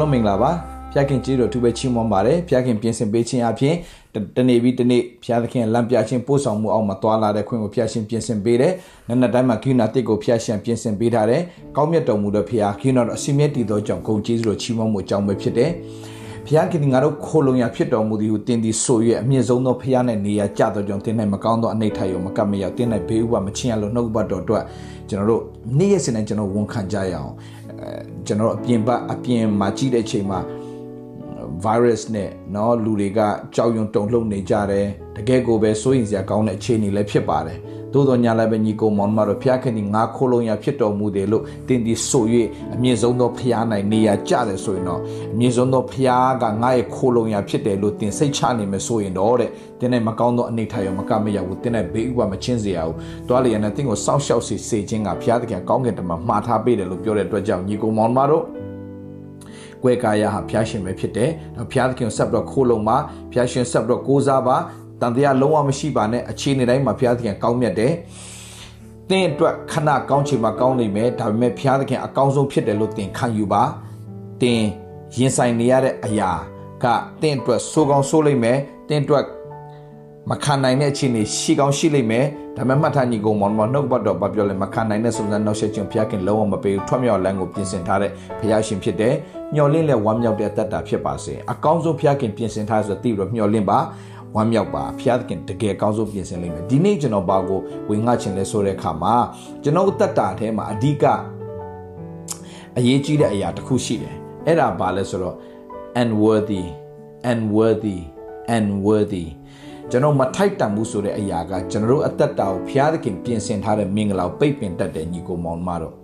လုံးမင်္ဂလာပါဖျားခင်ကျေးဇူးတော်သူပဲချီးမွမ်းပါတယ်ဖျားခင်ပြင်ဆင်ပေးခြင်းအပြင်တနေ့ပြီးတနေ့ဖျားသခင်လမ်းပြခြင်းပို့ဆောင်မှုအောက်မှာတွာလာတဲ့ခွင့်ကိုဖျားရှင်ပြင်ဆင်ပေးတယ်နနက်တိုင်းမှာခိနာတစ်ကိုဖျားရှင်ပြင်ဆင်ပေးထားတယ်ကောင်းမြတ်တော်မူသောဖျားခိနာတော်အစီမြဲတည်သောကြောင့်ဂုဏ်ကျေးဇူးတော်ချီးမွမ်းမှုအကြောင်းပဲဖြစ်တယ်ဖျားခင်ငါတို့ခိုလုံရဖြစ်တော်မူသည်ဟုတင်သည်ဆို၍အမြင့်ဆုံးသောဖျားနဲ့နေရာကျသောကြောင့်တင်း၌မကောင်းသောအနိဋ္ဌယောမကပ်မရောက်တင်း၌ဘေးဥပမချင်းရလို့နှုတ်ဘတ်တော်အတွက်ကျွန်တော်တို့နေ့ရက်စဉ်နဲ့ကျွန်တော်ဝန်ခံကြရအောင်အဲ ကျွန်တော်အပြင်ဘက်အပြင်မှာကြည့်တဲ့အချိန်မှာ virus နဲ့เนาะလူတွေကကြောက်ရွံတုန်လှုပ်နေကြတယ်တကယ်ကိုပဲစိုးရင်စရာကောင်းတဲ့အခြေအနေလည်းဖြစ်ပါတယ် သို့တော်ညာလည်းပဲညီကိုမောင်မတို့ဖျားခင်ဒီငါခိုးလုံးရဖြစ်တော်မူတယ်လို့တင်ဒီဆို၍အမြင့်ဆုံးသောဖျားနိုင်နေရကြတယ်ဆိုရင်တော့အမြင့်ဆုံးသောဖျားကငါရဲ့ခိုးလုံးရဖြစ်တယ်လို့တင်စိတ်ချနေမယ်ဆိုရင်တော့တဲ့တင်းနဲ့မကောင်းသောအနေထားရောမကမရဘူးတင်းနဲ့ဘေးဥပမချင်းစေရဘူးတွားလျက်နဲ့တင်းကိုစောင့်ရှောက်စေစေခြင်းကဖျားတကယ်ကောင်းကင်တမမှားထားပေးတယ်လို့ပြောတဲ့အတွက်ကြောင့်ညီကိုမောင်မတို့ကွဲကာယဟာဖျားရှင်ပဲဖြစ်တယ်။ဖျားသခင်ဆက်ပြီးတော့ခိုးလုံးမှာဖျားရှင်ဆက်ပြီးတော့ကိုးစားပါ တန်တရားလုံးဝမရှိပါနဲ့အခြေအနေတိုင်းမှာဘုရားသခင်ကောင်းမြတ်တယ်။သင်အတွက်ခဏကောင်းချင်မှကောင်းနိုင်မယ်ဒါပေမဲ့ဘုရားသခင်အကောင်းဆုံးဖြစ်တယ်လို့သင်ခံယူပါ။သင်ရင်ဆိုင်နေရတဲ့အရာကသင်အတွက်စိုးကောင်းစိုးလိမ့်မယ်။သင်အတွက်မခံနိုင်တဲ့အခြေအနေရှိကောင်းရှိလိမ့်မယ်ဒါပေမဲ့မှတ်ထားညီကောင်မောင်မနှုတ်ဘတ်တော့ဘာပြောလဲမခံနိုင်တဲ့စုံစမ်းနောက်ဆက်ခြင်းဘုရားခင်လုံးဝမပေးဘူးထွတ်မြောက်လမ်းကိုပြင်ဆင်ထားတဲ့ဘုရားရှင်ဖြစ်တယ်ညှော်လင့်လက်ဝမ်းမြောက်တဲ့အသက်တာဖြစ်ပါစေအကောင်းဆုံးဘုရားခင်ပြင်ဆင်ထားဆိုသိပြီးတော့ညှော်လင့်ပါ ဝမ်းမြောက်ပါဘုရားသခင်တကယ်ကောင်းဆုံးပြင်ဆင်လိမ့်မယ်ဒီနေ့ကျွန်တော်ဘာကိုဝင်ငှချင်လဲဆိုတဲ့အခါမှာကျွန်တော်သက်တာထဲမှာအဓိကအရေးကြီးတဲ့အရာတစ်ခုရှိတယ်အဲ့ဒါဘာလဲဆိုတော့ unworthy unworthy unworthy ကျွန်တော်မထိုက်တန်ဘူးဆိုတဲ့အရာကကျွန်တော်တို့အသက်တာကိုဘုရားသခင်ပြင်ဆင်ထားတဲ့မင်္ဂလာကိုပိတ်ပင်တတ်တဲ့ညီကိုမောင်မတော်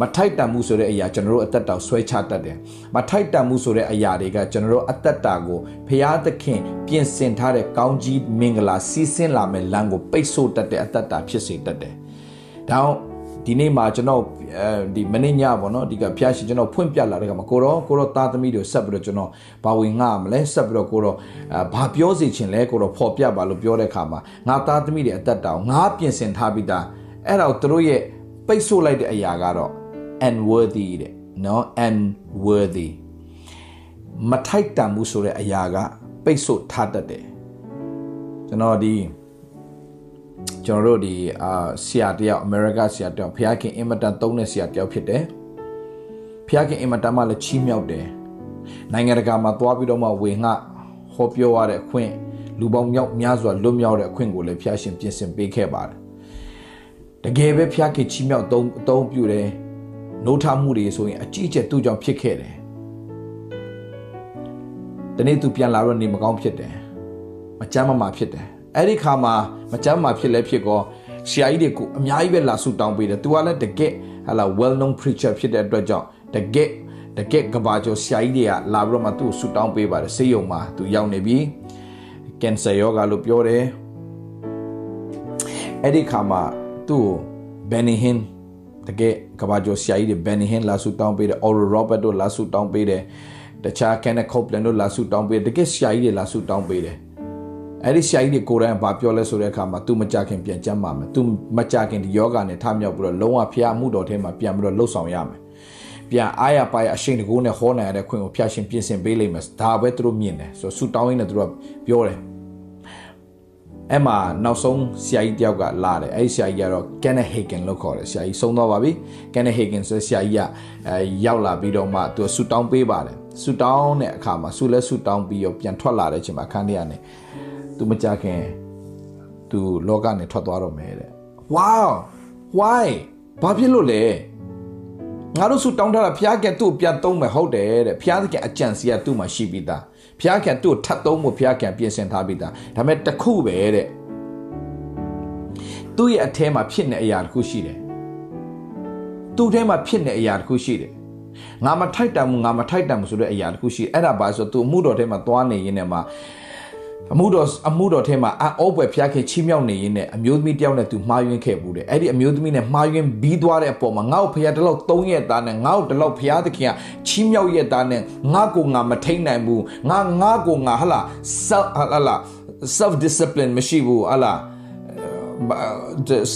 မထိုက်တန်မှုဆိုတဲ့အရာကျွန်တော်တို့အသက်တာဆွဲချတတ်တယ်မထိုက်တန်မှုဆိုတဲ့အရာတွေကကျွန်တော်တို့အသက်တာကိုဘုရားသခင်ပြင်ဆင်ထားတဲ့ကောင်းကြီးမင်္ဂလာစီးဆင်းလာမယ့်လမ်းကိုပိတ်ဆို့တတ်တဲ့အသက်တာဖြစ်စေတတ်တယ်ဒါအောင်ဒီနေ့မှာကျွန်တော်အဲဒီမနေ့ညပေါ့နော်ဒီကဖျားရှင်ကျွန်တော်ဖွင့်ပြလာတဲ့ကမှာကိုတော့ကိုတော့သားသမီးတွေဆက်ပြီးတော့ကျွန်တော်ဘာဝင်ငှမလဲဆက်ပြီးတော့ကိုတော့ဘာပြောစီချင်လဲကိုတော့ဖော်ပြပါလို့ပြောတဲ့ခါမှာငါသားသမီးတွေအသက်တောင်ငါပြင်ဆင်ထားပြီးသားအဲ့ဒါကိုသူတို့ရဲ့ပိတ်ဆို့လိုက်တဲ့အရာကတော့ unworthy တဲ့နော် unworthy မထိုက်တန်မှုဆိုတဲ့အရာက ပိတ်ဆို့ထားတတ်တယ်ကျွန်တော်ဒီကျွန်တော်တို့ဒီအာဆရာတယောက်အမေရိကဆရာတယောက်ဖျားခင်အင်မတန်သုံးတဲ့ဆရာတယောက်ဖြစ်တယ်ဖျားခင်အင်မတန်မှလည်းချီးမြှောက်တယ်နိုင်ငံတကာမှာသွားပြီးတော့မှဝေငှဟောပြောရတဲ့အခွင့်လူပေါင်းမြောက်များစွာလွတ်မြောက်တဲ့အခွင့်ကိုလည်းဖျားရှင်ပြင်ဆင်ပေးခဲ့ပါတယ်တကယ်ပဲဖျားခင်ချီးမြှောက်သုံးအသုံးပြုတယ် နှိုးထားမှုတွေဆိုရင်အကြီးအကျယ်သူ့ကြောင့်ဖြစ်ခဲ့တယ်တနေ့သူပြန်လာတော့နေမကောင်းဖြစ်တယ်မကြမ်းမမာဖြစ်တယ်အဲ့ဒီခါမှာမကြမ်းမာဖြစ်လဲဖြစ်ကောဆရာကြီးတွေကိုအများကြီးပဲလာဆူတောင်းပေးတယ်သူကလည်းတကယ်ဟာလာ well known preacher ဖြစ်တဲ့အတွက်ကြောင့်တကယ်တကယ်ကဘာကျော်ဆရာကြီးတွေကလာပြီးတော့မှသူ့ကိုဆူတောင်းပေးပါတယ်ဆေးရုံမှာသူရောက်နေပြီကင်ဆာယောဂါလို့ပြောတယ်အဲ့ဒီခါမှာသူ့ကိုဘန်နီဟင် တကယ်ကဘာကျော်ဆရာကြီးတွေဘန်နီဟင်လာဆူတောင်းပေးတယ်အော်ရိုရောဘတ်တို့လာဆူတောင်းပေးတယ်တခြားကန်နကော့ပလန်တို့လာဆူတောင်းပေးတယ်တကယ်ဆရာကြီးတွေလာဆူတောင်းပေးတယ်အဲ့ဒီဆရာကြီးတွေကိုယ်တိုင်ဘာပြောလဲဆိုတဲ့အခါမှာ तू မကြခင်ပြန်ကြမ်းပါမယ် तू မကြခင်ဒီယောဂနဲ့ထမြောက်ပြီးတော့လုံးဝဖျားမှုတော်ထဲမှာပြန်ပြီးတော့လှုပ်ဆောင်ရမယ်ပြန်အားရပါရအရှိန်တကူနဲ့ဟောနိုင်ရတဲ့ခွင့်ကိုဖျားရှင်ပြင်ဆင်ပေးလိမ့်မယ်ဒါပဲသူတို့မြင်တယ်ဆိုတော့ဆူတောင်းရင်းနဲ့သူတို့ပြောတယ် အဲ့မှာနောက်ဆုံးဆရာကြီးတယောက်ကလာတယ်အဲ့ဒီဆရာကြီးကတော့ Kenneth Hagin လို့ခေါ်တယ်ဆရာကြီးဆုံးသွားပါပြီ Kenneth Hagin ဆိုဆရာကြီးကအဲရောက်လာပြီးတော့မှသူဆူတောင်းပေးပါတယ်ဆူတောင်းတဲ့အခါမှာဆူလဲဆူတောင်းပြီးတော့ပြန်ထွက်လာတဲ့အချိန်မှာအခန်းထဲကနေသူမကြခင်သူလောကနေထွက်သွားတော့မယ်တဲ့ wow why ဘာဖြစ်လို့လဲငါတို့ဆူတောင်းထားတာဘုရားကသူ့ပြန်သုံးမယ်ဟုတ်တယ်တဲ့ဘုရားကအကြံစီကသူ့မှာရှိပြီးသား ဘုရားကသူ့ထပ်သုံးဖို့ဘုရားကပြင်ဆင်ထားပြီးသားဒါပေမဲ့တခုပဲတဲ့သူ့ရဲ့အထဲမှာဖြစ်နေအရာတစ်ခုရှိတယ်သူ့ထဲမှာဖြစ်နေအရာတစ်ခုရှိတယ်ငါမထိုက်တန်ဘူးငါမထိုက်တန်ဘူးဆိုတဲ့အရာတစ်ခုရှိအဲ့ဒါပါဆိုသူအမှုတော်ထဲမှာသွားနေရင်းနဲ့မှာ အမှုတော်အမှုတော်ထဲမှာအောပွဲဖျားခဲ့ချီးမြှောက်နေရင်းနဲ့အမျိုးသမီးတယောက်နဲ့သူမှားယွင်းခဲ့ဘူးတဲ့အဲ့ဒီအမျိုးသမီးနဲ့မှားယွင်းပြီးသွားတဲ့အပေါ်မှာငါ့ကိုဖျားတလောက်၃ရက်သားနဲ့ငါ့ကိုတလောက်ဖျားသခင်ကချီးမြှောက်ရက်သားနဲ့ငါ့ကိုငါမထိန်နိုင်ဘူးငါငါ့ကိုငါဟလာ self ဟလာ self discipline မရှိဘူးဟလာ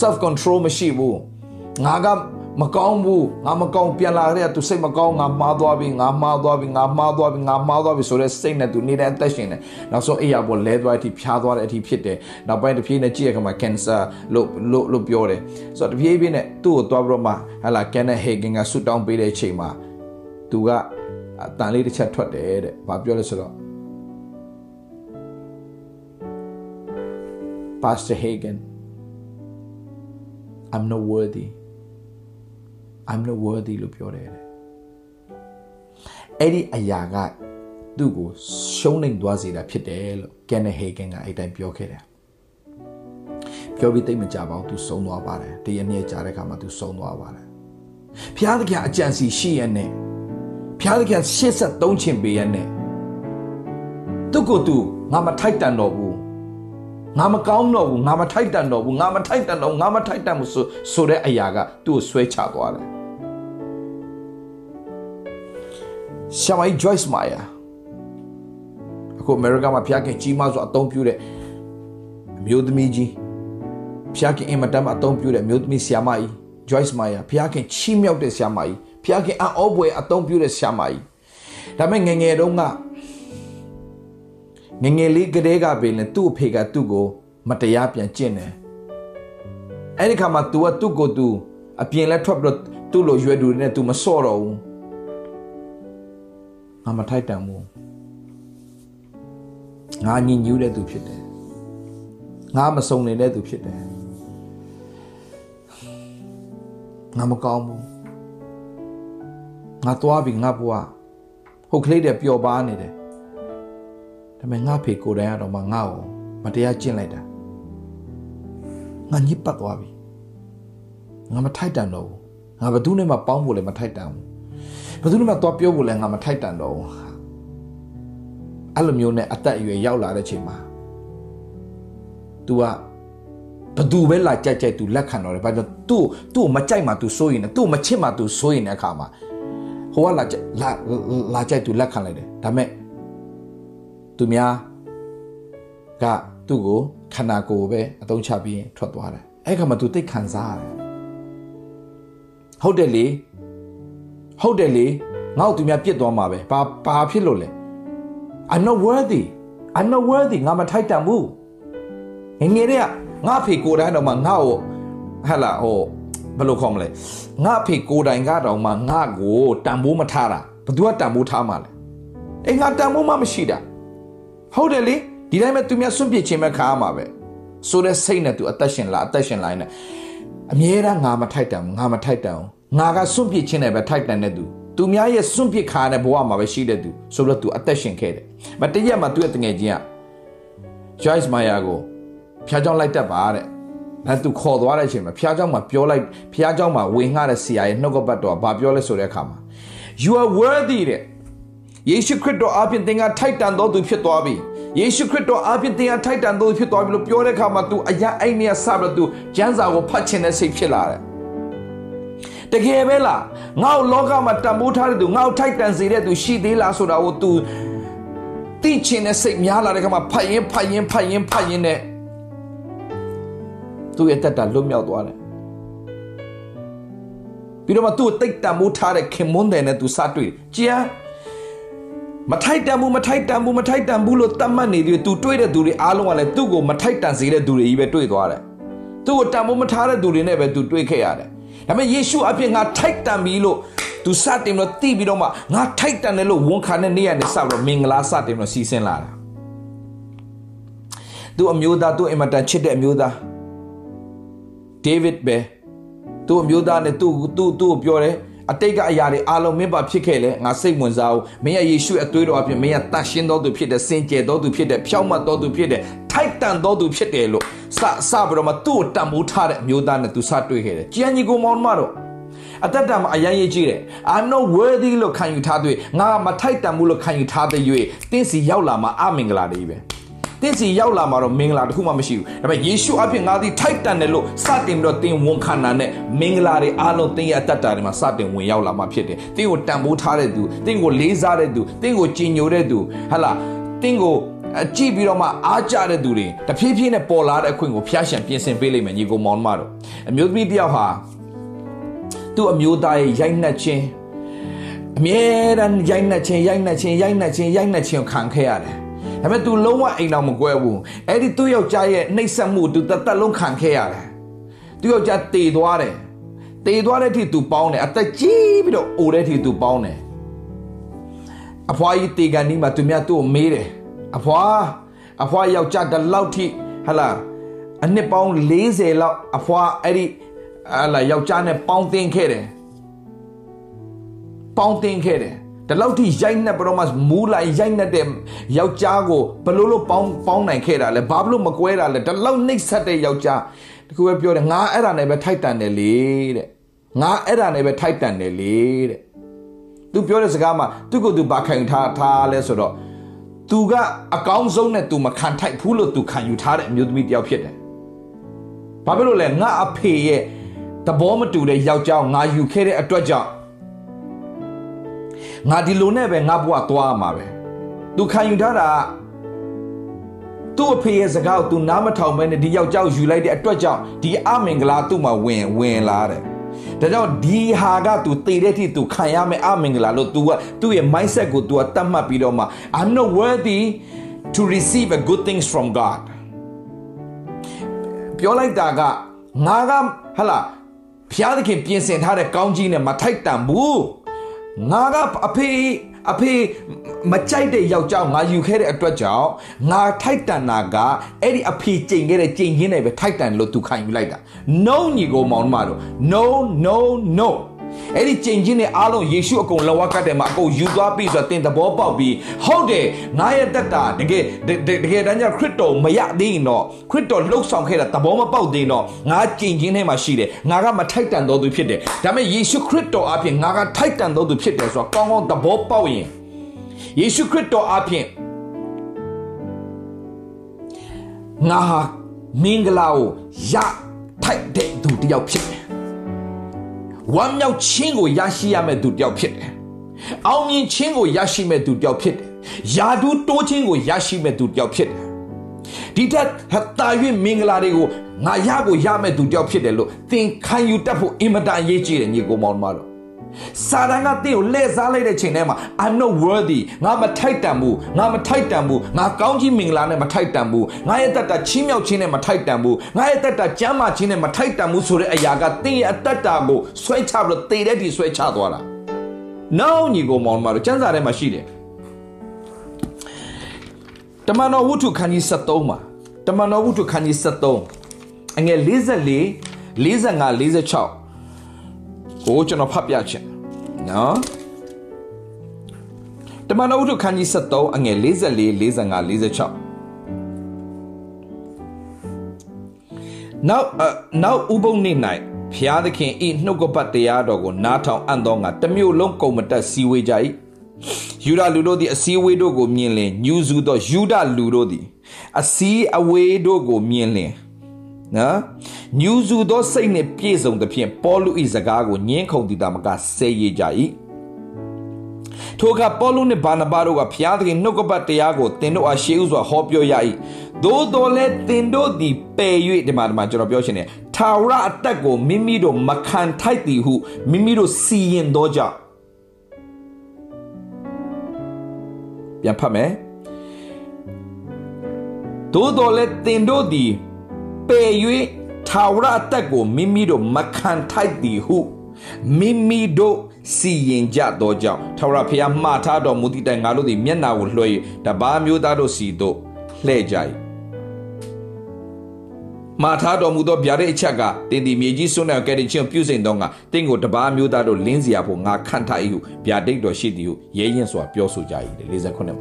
self control မရှိဘူးငါက မကောင်းဘူးငါမကောင်းပြန်လာတဲ့သူစိတ်မကောင်းငါမှားသွားပြီငါမှားသွားပြီငါမှားသွားပြီငါမှားသွားပြီဆိုတဲ့စိတ်နဲ့သူနေတဲ့အသက်ရှင်တယ်နောက်ဆုံးအိယာပေါ်လဲသွားတဲ့အထိဖျားသွားတဲ့အထိဖြစ်တယ်နောက်ပိုင်းတစ်ပြေးနဲ့ကြည့်ရခါမှာ cancer လို့လို့လို့ပြောတယ်ဆိုတော့တစ်ပြေးပြေးနဲ့သူ့ကိုသွားပြီးတော့မှဟလာ Kenneth Hagin ကဆူတောင်းပေးတဲ့အချိန်မှာသူကအတန်လေးတစ်ချက်ထွက်တယ်တဲ့ဘာပြောလဲဆိုတော့ Pastor Hagen I'm not worthy I'm not worthy လို့ပြောတယ်အဲ့ဒီအရာကသူ့ကိုရှုံးနေသွားစေတာဖြစ်တယ်လို့ Kenneth Hagen ကအဲ့တိုင်းပြောခဲ့တယ်ပြောပြီးတိတ်မကြပါဘူးသူဆုံးသွားပါတယ်တရနေ့ကြာတဲ့ခါမှာသူဆုံးသွားပါတယ်ဖျားသခင်အကြံစီရှိရနဲ့ဖျားသခင်83ချင်ပေးရနဲ့သူ့ကိုယ်သူငါမထိုက်တန်တော့ဘူးငါမကောင်းတော့ဘူးငါမထိုက်တန်တော့ဘူးငါမထိုက်တန်တော့ငါမထိုက်တန်ဘူးဆိုဆိုတဲ့အရာကသူ့ကိုဆွဲချသွားတယ် ရှာမိုင် Joyce Meyer အခုအမေရိကန်မှာဖျားခင်ကြီးမားစွာအသုံးပြုတဲ့အမျိုးသမီးကြီးဖျားခင်အင်မတန်မှအသုံးပြုတဲ့အမျိုးသမီးဆ iam မကြီး Joyce Meyer ဖျားခင်ချီးမြှောက်တဲ့ဆ iam မကြီးဖျားခင်အောပွဲအသုံးပြုတဲ့ဆ iam မကြီးဒါပေမဲ့ငငယ်တုန်းကငငယ်လေးကလေးကပင်လေသူ့အဖေကသူ့ကိုမတရားပြန်ကျင့်တယ်အဲ့ဒီခါမှာ तू ကသူ့ကို तू အပြင်လဲထွက်ပြီးတော့သူ့လိုရွယ်တူနဲ့ तू မစော့တော့ဘူး ငါမထိုက်တန်ဘူးငါညင်ညူးတဲ့သူဖြစ်တယ်ငါမစုံနေတဲ့သူဖြစ်တယ်ငါမကောင်းဘူးငါသွားပြီငါဘွားဟုတ်ကလေးတဲ့ပျော်ပါနေတယ်ဒါပေမဲ့ငါဖေကိုယ်တိုင်ကတော့မှငါ့ကိုမတရားကျင့်လိုက်တာငါညစ်ပတ်သွားပြီငါမထိုက်တန်တော့ဘူးငါဘယ်သူနဲ့မှပေါင်းဖို့လည်းမထိုက်တန်ဘူး ဘယ်သူနဲ့မှသွားပြောဖို့လည်းငါမထိုက်တန်တော့ဘူးအဲ့လိုမျိုးနဲ့အသက်အရွယ်ရောက်လာတဲ့ချိန်မှာ तू ကဘသူပဲလာကြိုက်ကြိုက် तू လက်ခံတော့တယ်ဘာကြောင့် तू သူ့ကိုမကြိုက်မှ तू စိုးရင်တယ် तू မချစ်မှ तू စိုးရင်တဲ့အခါမှာဟိုကလာလာလာကြိုက် तू လက်ခံလိုက်တယ်ဒါမဲ့သူများကသူ့ကိုခန္ဓာကိုယ်ပဲအသုံးချပြီးထွက်သွားတယ်အဲ့ခါမှာ तू သိခံစားရတယ်ဟုတ်တယ်လေ ဟုတ်တယ်လေငါ့ကိုသူများပြစ်သွားမှာပဲဘာဘာဖြစ်လို့လဲ I'm not worthy I'm not worthy ငါမထိုက်တန်ဘူးငငယ်တွေကငါဖေကိုယ်တိုင်တော့မှငါ့ကိုဟဲ့လားဟိုဘယ်လိုခေါ်မလဲငါဖေကိုယ်တိုင်ကတော့မှငါ့ကိုတန်ဖိုးမထားတာဘသူကတန်ဖိုးထားမှာလဲအေးငါတန်ဖိုးမှမရှိတာဟုတ်တယ်လေဒီတိုင်းပဲသူများစွန့်ပစ်ခြင်းပဲခါရမှာပဲဆိုတဲ့စိတ်နဲ့သူအသက်ရှင်လာအသက်ရှင်လာနေအမြဲတမ်းငါမထိုက်တန်ဘူးငါမထိုက်တန်ဘူး ငါကစွန့်ပစ်ခြင်းနဲ့ပဲထိုက်တန်တဲ့သူသူများရဲ့စွန့်ပစ်ခါတဲ့ဘဝမှာပဲရှိတဲ့သူဆိုတော့သူအသက်ရှင်ခဲ့တယ်မတည့်ရက်မှာသူ့ရဲ့တငယ်ချင်းက Joyce Meyer ကိုဖျားကြောင်လိုက်တတ်ပါတဲ့ဒါသူခေါ်သွားတဲ့အချိန်မှာဖျားကြောင်မှာပြောလိုက်ဖျားကြောင်မှာဝင်ငှတဲ့ဆရာရဲ့နှုတ်ကပတ်တော်ကဘာပြောလဲဆိုတဲ့အခါမှာ you are worthy တဲ့ယေရှုခရစ်တော်အပြင်သင်ကထိုက်တန်တော်သူဖြစ်သွားပြီယေရှုခရစ်တော်အပြင်သင်ကထိုက်တန်တော်သူဖြစ်သွားပြီလို့ပြောတဲ့အခါမှာ तू အရာအဲ့နေရစပြီးတော့ तू ကျမ်းစာကိုဖတ်ခြင်းနဲ့စိတ်ဖြစ်လာတယ် တကယ်ပဲလားငါ့လောကမှာတန်ဖိုးထားတဲ့သူငါ့ထိုက်တန်စေတဲ့သူရှိသေးလားဆိုတာကို तू သိချင်တဲ့စိတ်များလာတဲ့ခါမှာဖတ်ရင်ဖတ်ရင်ဖတ်ရင်ဖတ်ရင်နဲ့သူ့ရဲ့တက်တာလွတ်မြောက်သွားတယ်ပြီးတော့မှသူ့တိတ်တံမိုးထားတဲ့ခင်မွန်းတယ်နဲ့သူစတွေ့ကြည်မထိုက်တန်ဘူးမထိုက်တန်ဘူးမထိုက်တန်ဘူးလို့တတ်မှတ်နေပြီးသူတွေ့တဲ့သူတွေအားလုံးကလည်းသူ့ကိုမထိုက်တန်စေတဲ့သူတွေကြီးပဲတွေ့သွားတယ်သူ့ကိုတန်ဖိုးမထားတဲ့သူတွေနဲ့ပဲသူတွေ့ခဲ့ရတယ် ဒါပေမဲ့ယေရှုအပြင်ငါထိုက်တန်ပြီလို့သူစတင်လို့တိပြီးတော့မှငါထိုက်တန်တယ်လို့ဝန်ခံတဲ့နေ့ကနေစပြီးတော့မင်္ဂလာစတင်လို့စီစဉ်လာတာသူအမျိုးသားသူအင်မတန်ချစ်တဲ့အမျိုးသားဒေးဗစ်ပဲသူ့အမျိုးသားနဲ့သူ့သူ့သူ့ကိုပြောတယ် အတိတ်ကအရာတွေအားလုံးမင်းပါဖြစ်ခဲ့လဲငါစိတ်ဝင်စားဘူးမင်းရဲ့ယေရှုအသွေးတော်အပြင်မင်းရဲ့တတ်ရှင်းတော်သူဖြစ်တဲ့စင်ကြယ်တော်သူဖြစ်တဲ့ဖြောင့်မတ်တော်သူဖြစ်တဲ့ထိုက်တန်တော်သူဖြစ်တယ်လို့စစပြီးတော့မှသူ့ကိုတန်ဖိုးထားတဲ့အမျိုးသားနဲ့သူစတွေ့ခဲ့တယ်ကြည်ညီကိုမောင်မတော်အသက်တာမှာအရင်ရေးကြည့်တယ် I'm not worthy လို့ခံယူထားတဲ့ငါမထိုက်တန်ဘူးလို့ခံယူထားတဲ့၍တင်းစီရောက်လာမှာအမင်္ဂလာတွေပဲ သင်စီရောက်လာမှာတော့မင်္ဂလာတခုမှမရှိဘူးဒါပေမဲ့ယေရှုအဖြစ်ငါသည်ထိုက်တန်တယ်လို့စတင်ပြီးတော့သင်ဝန်ခံတာနဲ့မင်္ဂလာတွေအားလုံးသင်ရဲ့အတ္တတာတွေမှာစတင်ဝင်ရောက်လာမှာဖြစ်တယ်သင်ကိုတန်ဖိုးထားတဲ့သူသင်ကိုလေးစားတဲ့သူသင်ကိုကြည်ညိုတဲ့သူဟလာသင်ကိုအကြည့်ပြီးတော့မှအားကြတဲ့သူတွေတဖြည်းဖြည်းနဲ့ပေါ်လာတဲ့အခွင့်ကိုဖျားရှံပြင်ဆင်ပေးလိမ့်မယ်ညီကိုမောင်မတို့အမျိုးသမီးတယောက်ဟာသူ့အမျိုးသားရဲ့ရိုက်နှက်ခြင်းအမြဲတမ်းရိုက်နှက်ခြင်းရိုက်နှက်ခြင်းရိုက်နှက်ခြင်းရိုက်နှက်ခြင်းခံခဲ့ရတယ် ဒါပေမဲ့ तू လုံးဝအိမ်တော်မကွဲဘူးအဲ့ဒီသူ့ယောက်ျားရဲ့နှိပ်စက်မှု तू တသက်လုံးခံခဲ့ရတယ်သူ့ယောက်ျားတည်သွားတယ်တည်သွားတဲ့အထိ तू ပေါင်းတယ်အသက်ကြီးပြီးတော့အိုတဲ့အထိ तू ပေါင်းတယ်အဖွားကြီးတေကန်ဒီမှာသူများသူ့ကိုမေးတယ်အဖွားအဖွားယောက်ျားတလောက်ထိဟလာအနှစ်ပေါင်း40လောက်အဖွားအဲ့ဒီဟလာယောက်ျားနဲ့ပေါင်းတင်ခဲ့တယ်ပေါင်းတင်ခဲ့တယ် ဒီလောက်ထိရိုက်နှက်ပြီးတော့မှမူးလိုက်ရိုက်နှက်တဲ့ယောက်ျားကိုဘလို့လို့ပေါင်းပေါင်းနိုင်ခဲ့တာလဲဘာလို့မကွဲတာလဲဒီလောက်နှိပ်စက်တဲ့ယောက်ျားတခုပဲပြောတယ်ငါအဲ့ဒါနဲ့ပဲထိုက်တန်တယ်လေတဲ့ငါအဲ့ဒါနဲ့ပဲထိုက်တန်တယ်လေတဲ့သူပြောတဲ့စကားမှာသူ့ကိုယ်သူဘာခံထားထားလဲဆိုတော့သူကအကောင်းဆုံးနဲ့သူမခံထိုက်ဘူးလို့သူခံယူထားတဲ့အမျိုးသမီးတယောက်ဖြစ်တယ်ဘာဖြစ်လို့လဲငါအဖေရဲ့သဘောမတူတဲ့ယောက်ျားငါယူခဲ့တဲ့အတွက်ကြောင့် ငါဒီလိုနဲ့ပဲငါဘဝသွားမှာပဲသူခံယူထားတာသူ့အဖေရဲ့စကားကိုသူနားမထောင်မဲနဲ့ဒီယောက်ျားကိုယူလိုက်တဲ့အတွက်ကြောင့်ဒီအမင်္ဂလာသူ့မှာဝင်ဝင်လာတယ်ဒါကြောင့်ဒီဟာက तू တည်တဲ့အထိ तू ခံရမယ်အမင်္ဂလာလို့ तू ကသူ့ရဲ့ mindset ကို तू ကတတ်မှတ်ပြီးတော့မှ I'm not worthy to receive a good things from God ပြောလိုက်တာကငါကဟလာဖျားသခင်ပြင်ဆင်ထားတဲ့ကောင်းကြီးနဲ့မထိုက်တန်ဘူး ငါကအဖေအဖေမကြိုက်တဲ့ယောက်ျားငါယူခဲ့တဲ့အတွက်ကြောင့်ငါထိုက်တန်တာကအဲ့ဒီအဖေကြိမ်ခဲ့တဲ့ကြိမ်ချင်းနဲ့ပဲထိုက်တန်လို့သူခံယူလိုက်တာ no ညီကိုမောင်မတို့ no no no အဲ့ဒီကြင်ချင်းနဲ့အားလုံးယေရှုအကုန်လဝကတ်တယ်မှာအကုန်ယူသွားပြီဆိုတော့တင်သဘောပေါက်ပြီးဟုတ်တယ်ငါရဲ့တက်တာတကယ်တကယ်တမ်းကျခရစ်တော်မရသေးရင်တော့ခရစ်တော်လှုပ်ဆောင်ခဲ့တာသဘောမပေါက်သေးတော့ငါကြင်ချင်းထဲမှာရှိတယ်ငါကမထိုက်တန်တော်သူဖြစ်တယ်ဒါပေမဲ့ယေရှုခရစ်တော်အပြင်ငါကထိုက်တန်တော်သူဖြစ်တယ်ဆိုတော့ကောင်းကောင်းသဘောပေါက်ရင်ယေရှုခရစ်တော်အပြင်ငါဟာမင်္ဂလာကိုရထိုက်တဲ့သူတယောက်ဖြစ်တယ် ဝမ်းမြောက်ခြင်းကိုရရှိရမယ့်သူတယောက်ဖြစ်တယ်။အောင်မြင်ခြင်းကိုရရှိမဲ့သူတယောက်ဖြစ်တယ်။ယာဒူးတိုးခြင်းကိုရရှိမဲ့သူတယောက်ဖြစ်တယ်။ဒီထက်တာ၍မင်္ဂလာတွေကိုငါရကိုရမဲ့သူတယောက်ဖြစ်တယ်လို့သင်ခံယူတတ်ဖို့အင်မတန်အရေးကြီးတယ်ညီကောင်မောင်တို့ စာတန်ကတင့်ကိုလှည့်စားလိုက်တဲ့ချိန်ထဲမှာ I'm not worthy ငါမထိုက်တန်ဘူးငါမထိုက်တန်ဘူးငါကောင်းကြီးမင်္ဂလာနဲ့မထိုက်တန်ဘူးငါရဲ့တတ်တာချင်းမြောက်ခြင်းနဲ့မထိုက်တန်ဘူးငါရဲ့တတ်တာကျမ်းမာခြင်းနဲ့မထိုက်တန်ဘူးဆိုတဲ့အရာကတင့်ရဲ့အတ္တတာကိုဆွဲချပြီးတော့တည်တဲ့ဒီဆွဲချသွားတာနောက်ညီကိုမောင်မတို့ကျမ်းစာထဲမှာရှိတယ်တမန်တော်ဝုထုခန်းကြီး73မှာတမန်တော်ဝုထုခန်းကြီး73အငယ်44 45 46 ကိုကျွန်တော်ဖတ်ပြချင်နော်တမန်တော်ဝတ္ထုခန်းကြီး73အငယ်44 45 46နောက်နောက်ဥပုံနေ၌ဖျားသခင်ဤနှုတ်ကပတ်တရားတော်ကိုနားထောင်အံ့သောငါတမျိုးလုံးကုန်မတက်စီဝေးကြ၏ယူဒလူတို့သည်အစည်းအဝေးတို့ကိုမြင်လင်ညူစုသောယူဒလူတို့သည်အစည်းအဝေးတို့ကိုမြင်လင် နော်ညူစုသောစိတ်နှင့်ပြည့်စုံသဖြင့်ပေါလု၏စကားကိုညင်းခုန်တည်တာမကဆဲရကြ၏ထိုအခါပေါလုနှင့်ဗာနဗတို့ကဖျားသခင်နှုတ်ကပတ်တရားကိုသင်တို့အားရှေးဥစွာဟောပြောရ၏သို့တော်လည်းသင်တို့သည်ပယ်၍ဒီမှာဒီမှာကျွန်တော်ပြောချင်တယ်ထာဝရအသက်ကိုမိမိတို့မခံထိုက်သည်ဟုမိမိတို့စီရင်သောကြောင့်ပြန်ဖတ်မယ်သို့တော်လည်းသင်တို့သည် ပယ်၍ထာဝရအသက်ကိုမိမိတို့မခံထိုက်သည်ဟုမိမိတို့စီရင်ကြသောကြောင့်ထာဝရဘုရားမှားထားတော်မူသည့်တိုင်ငါတို့သည်မျက်နာကိုလွှဲ၍တပါးမျိုးသားတို့စီတို့လှည့်ကြ၏မာထားတော်မူသောဗျာဒိတ်အချက်ကတင်ဒီမြေကြီးစွန်းတဲ့ကဲတင်ချင်းပြုစိန်သောငါတင့်ကိုတပါးမျိုးသားတို့လင်းစရာဖို့ငါခန့်ထား၏ဟုဗျာဒိတ်တော်ရှိသည်ဟုရဲရင်စွာပြောဆိုကြ၏49မှာ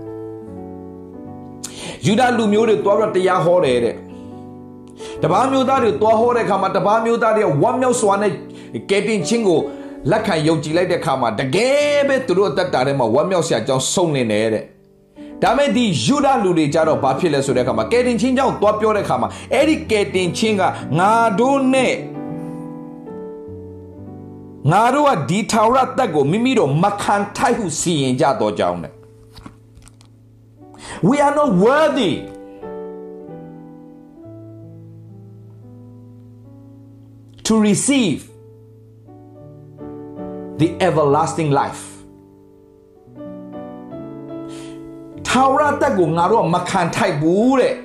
ယူဒလူမျိုးတွေတွားတော့တရားဟောတယ်တဲ့ တပားမျိုးသားတွေတွားဟောတဲ့အခါမှာတပားမျိုးသားတွေဝမ်းမြောက်စွာနဲ့ကဲတင်ချင်းကိုလက်ခံယုံကြည်လိုက်တဲ့အခါမှာတကယ်ပဲသူတို့အသက်တာထဲမှာဝမ်းမြောက်စရာအကြောင်းစုံနေတယ်တဲ့ဒါမဲ့ဒီယူဒလူတွေကြတော့ဘာဖြစ်လဲဆိုတဲ့အခါမှာကဲတင်ချင်းကြောင့်တွားပြောတဲ့အခါမှာအဲ့ဒီကဲတင်ချင်းကငါတို့နဲ့ငါတို့ကဒီထာဝရတက်ကိုမိမိတို့မခံထိုက်ဟုစီရင်ကြတော့ကြောင်းနဲ့ We are not worthy to receive the everlasting life ထာဝရတက်ကိုငါတို့ကမခံထိုက်ဘူးတဲ့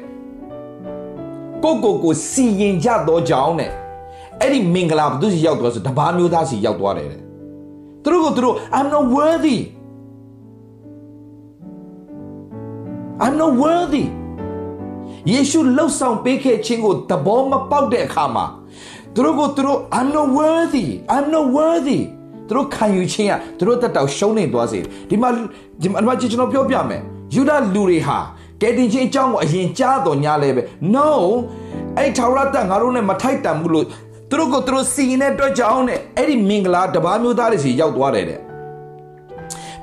ကိုကိုကိုစီရင်ကြတော့ကြောင်းတဲ့အဲ့ဒီမင်္ဂလာဘုသူစီရောက်သွားဆိုတပားမျိုးသားစီရောက်သွားတယ်တဲ့သူတို့ကသူတို့ I'm not worthy I'm not worthy ယေရှုလှုပ်ဆောင်ပေးခဲ့ခြင်းကိုသဘောမပေါက်တဲ့အခါမှာ သူတို့ကိုသူတို့ I'm not worthy I'm not worthy သူတို့ခံယူခြင်းကသူတို့တက်တောက်ရှုံးနေသွားစေဒီမှာဒီမှာကျွန်တော်ပြောပြမယ်ယူဒလူတွေဟာကယ်တင်ခြင်းအကြောင်းကိုအရင်ကြားတော်ညာလဲပဲ no အဲ့ထာဝရတငါတို့နဲ့မထိုက်တန်ဘူးလို့သူတို့ကိုသူတို့စီရင်တဲ့အတွက်ကြောင့်နဲ့အဲ့ဒီမင်္ဂလာတပါးမျိုးသားတွေစီရောက်သွားတယ်တဲ့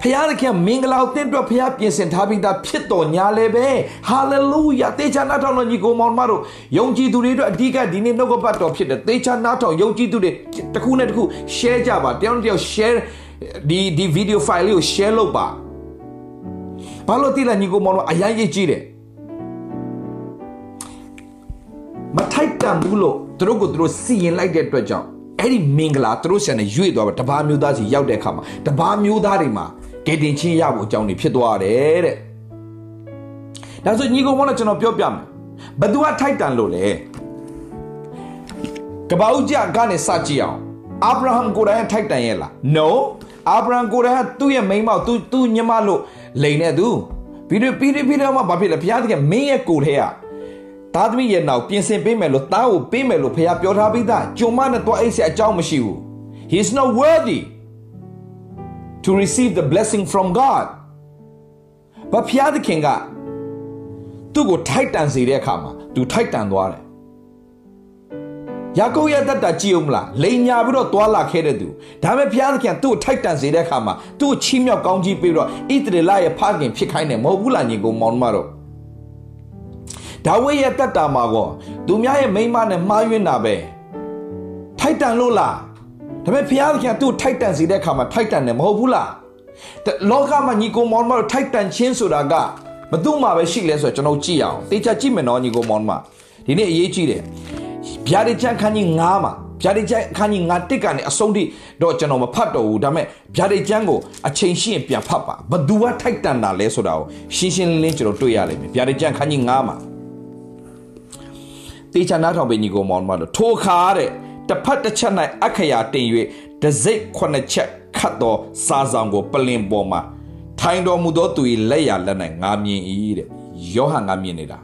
ဖခင်သခင်မင်္ဂလာကိုတင့်အတွက်ဖခင်ပြင်ဆင်ထားပြီးသားဖြစ်တော်ညာလဲပဲဟာလေလုယာတေချာနာထောင်တော်ညီကိုမောင်မတို့ယုံကြည်သူတွေအတွက်အဓိကဒီနေ့နှုတ်ကပတ်တော်ဖြစ်တယ်တေချာနာထောင်ယုံကြည်သူတွေတစ်ခုနဲ့တစ်ခု share ကြပါတယောက်တစ်ယောက် share ဒီဒီ video file လေးကို share လုပ်ပါဘာလို့တိလာညီကိုမောင်တို့အရင်ရေးကြည့်တယ်မထိုက်တန်ဘူးလို့သူတို့ကိုသူတို့စီရင်လိုက်တဲ့အတွက်ကြောင့်အဲ့ဒီမင်္ဂလာသူတို့ဆန်နဲ့ရွေ့သွားပါတပါးမျိုးသားစီရောက်တဲ့အခါမှာတပါးမျိုးသားတွေမှာ ကယ်တင်ချင်းရဖို့အကြောင်းတွေဖြစ်သွားတယ်တဲ့ဒါဆိုညီကောင်မောင်လည်းကျွန်တော်ပြောပြမယ်ဘသူကထိုက်တန်လို့လဲကပောက်ကြကနေစကြည့်အောင်အာဗြဟံကိုယ်တိုင်ထိုက်တန်ရဲ့လား no အာဗြဟံကိုယ်တိုင်ကသူ့ရဲ့မိန်းမသူသူ့ညမလို့လိန်နေသူပြီးတော့ပြီးတော့ပြီးတော့မှဘာဖြစ်လဲဘုရားသခင်မင်းရဲ့ကိုယ်ထဲကသားသမီးရဲ့နောက်ပြင်ဆင်ပေးမယ်လို့သားကိုပေးမယ်လို့ဘုရားပြောထားပြီးသားဂျုံမနဲ့တော့အိတ်ဆက်အကြောင်းမရှိဘူး he is not worthy to receive the blessing from God ဘာဖျားသခင်ကသူ့ကိုထိုက်တန်စေတဲ့အခါမှာသူထိုက်တန်သွားတယ်ယာကုပ်ရဲ့တတ်တာကြည့်အောင်မလားလိန်ညာပြီးတော့သွာလာခဲ့တဲ့သူဒါပေမဲ့ဘုရားသခင်သူ့ကိုထိုက်တန်စေတဲ့အခါမှာသူ့ကိုချီးမြှောက်ကောင်းကြီးပြီးတော့ဣသရေလရဲ့ဖခင်ဖြစ်ခိုင်းတယ်မဟုတ်ဘူးလားညီကိုမောင်မတော်ဒါဝိရဲ့တတ်တာမှာကောသူများရဲ့မိန်းမနဲ့မှားယွင်းတာပဲထိုက်တန်လို့လား ဒါပေမဲ့ဘုရားသခင်သူ့ထိုက်တန်စေတဲ့အခါမှာထိုက်တန်တယ်မဟုတ်ဘူးလားလောကမှာညီကိုမောင်မတို့ထိုက်တန်ခြင်းဆိုတာကဘသူမှပဲရှိလဲဆိုတော့ကျွန်တော်ကြည့်အောင်တေချာကြည့်မယ်နော်ညီကိုမောင်မဒီနေ့အရေးကြီးတယ်ဗျာဒိချန်ခန်းကြီး9မှာဗျာဒိချန်ခန်းကြီး9တစ်ကနေအဆုံးထိတော့ကျွန်တော်မဖတ်တော့ဘူးဒါပေမဲ့ဗျာဒိချန်ကိုအချိန်ရှိရင်ပြန်ဖတ်ပါဘသူကထိုက်တန်တာလဲဆိုတာကိုရှင်းရှင်းလင်းလင်းကျွန်တော်တွေ့ရလိမ့်မယ်ဗျာဒိချန်ခန်းကြီး9မှာတေချာနားထောင်ပေးညီကိုမောင်မတို့ထိုခါတဲ့ တစ်ဖက်တစ်ချက်၌အခရာတင်၍ဒစိတ်ခုနှစ်ချက်ခတ်သောစားဆောင်ကိုပလင်ပေါ်မှာထိုင်တော်မူသောသူ၏လက်ရလက်၌ငါမြင်၏တဲ့ယောဟန်ကမြင်နေတာ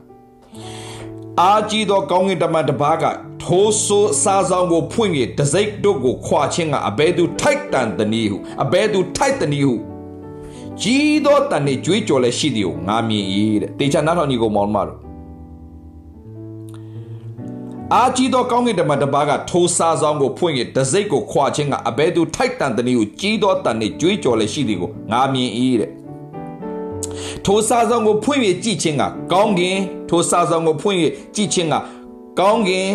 အာကြီးသောကောင်းကင်တမန်တစ်ပါးကထိုးဆိုးစားဆောင်ကိုဖွင့်၍ဒစိတ်တို့ကိုခွာခြင်းကအဘဲသူထိုက်တန်တနည်းဟုအဘဲသူထိုက်တနည်းဟုကြီးသောတန်နေကြွေးကြော်လည်းရှိသည်ကိုငါမြင်၏တဲ့တေချာနာတော်ညီကိုမောင်မတို့ အာကြီးသောကောင်းကင်တမန်တစ်ပါးကထိုးစားဆောင်ကိုဖွင့်၍တစိတ်ကိုခွာခြင်းကအဘဲသူထိုက်တန်တနည်းကိုကြီးသောတန်နှင့်ကြွေးကြော်လည်းရှိသည်ကိုငါမြင်၏တဲ့ထိုးစားဆောင်ကိုဖွင့်၍ကြည့်ခြင်းကကောင်းကင်ထိုးစားဆောင်ကိုဖွင့်၍ကြည့်ခြင်းကကောင်းကင်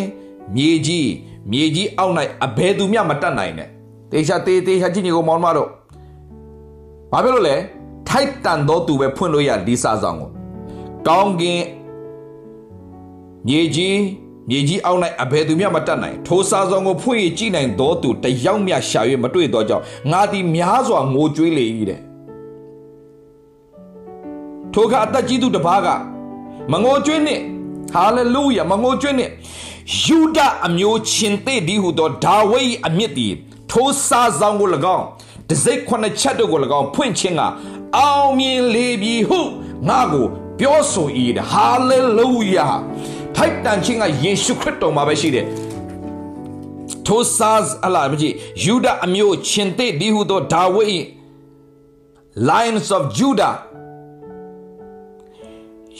မြေကြီးမြေကြီးအောက်၌အဘဲသူမျှမတတ်နိုင်နဲ့တေချာတေတေချာကြည့်နေကိုမောင်မတို့ဘာဖြစ်လို့လဲထိုက်တန်သောသူပဲဖွင့်လို့ရဒီစားဆောင်ကိုကောင်းကင်မြေကြီး မြေကြီးအောက်၌အဘယ်သူမျှမတတ်နိုင်ထိုစားဆောင်ကိုဖွင့်ရကြည့်နိုင်သောသူတယောက်မျှရှာ၍မတွေ့သောကြောင့်ငါသည်များစွာငိုကြွေးလေ၏တဲ့ထိုကအသက်ကြီးသူတစ်ပါးကမငိုကြွေးနှင့်ဟာလေလုယာမငိုကြွေးနှင့်ယူဒအမျိုးချင်းသေးဒီဟုသောဒါဝိဒ်အမြင့်သည်ထိုစားဆောင်ကို၎င်းတစိတ်ခုနှစ်ချက်တို့ကို၎င်းဖွင့်ခြင်းကအောင်မြင်လေပြီဟုငါကိုပြောဆို၏ဟာလေလုယာ ထိုက်တန်ခြင်းကယေရှုခရစ်တော်မှာပဲရှိတယ်ထိုဆာအလာမကြီးယူဒအမျိုးချင်းတဲ့ဒီဟုသောဒါဝိဒ် Lions of Judah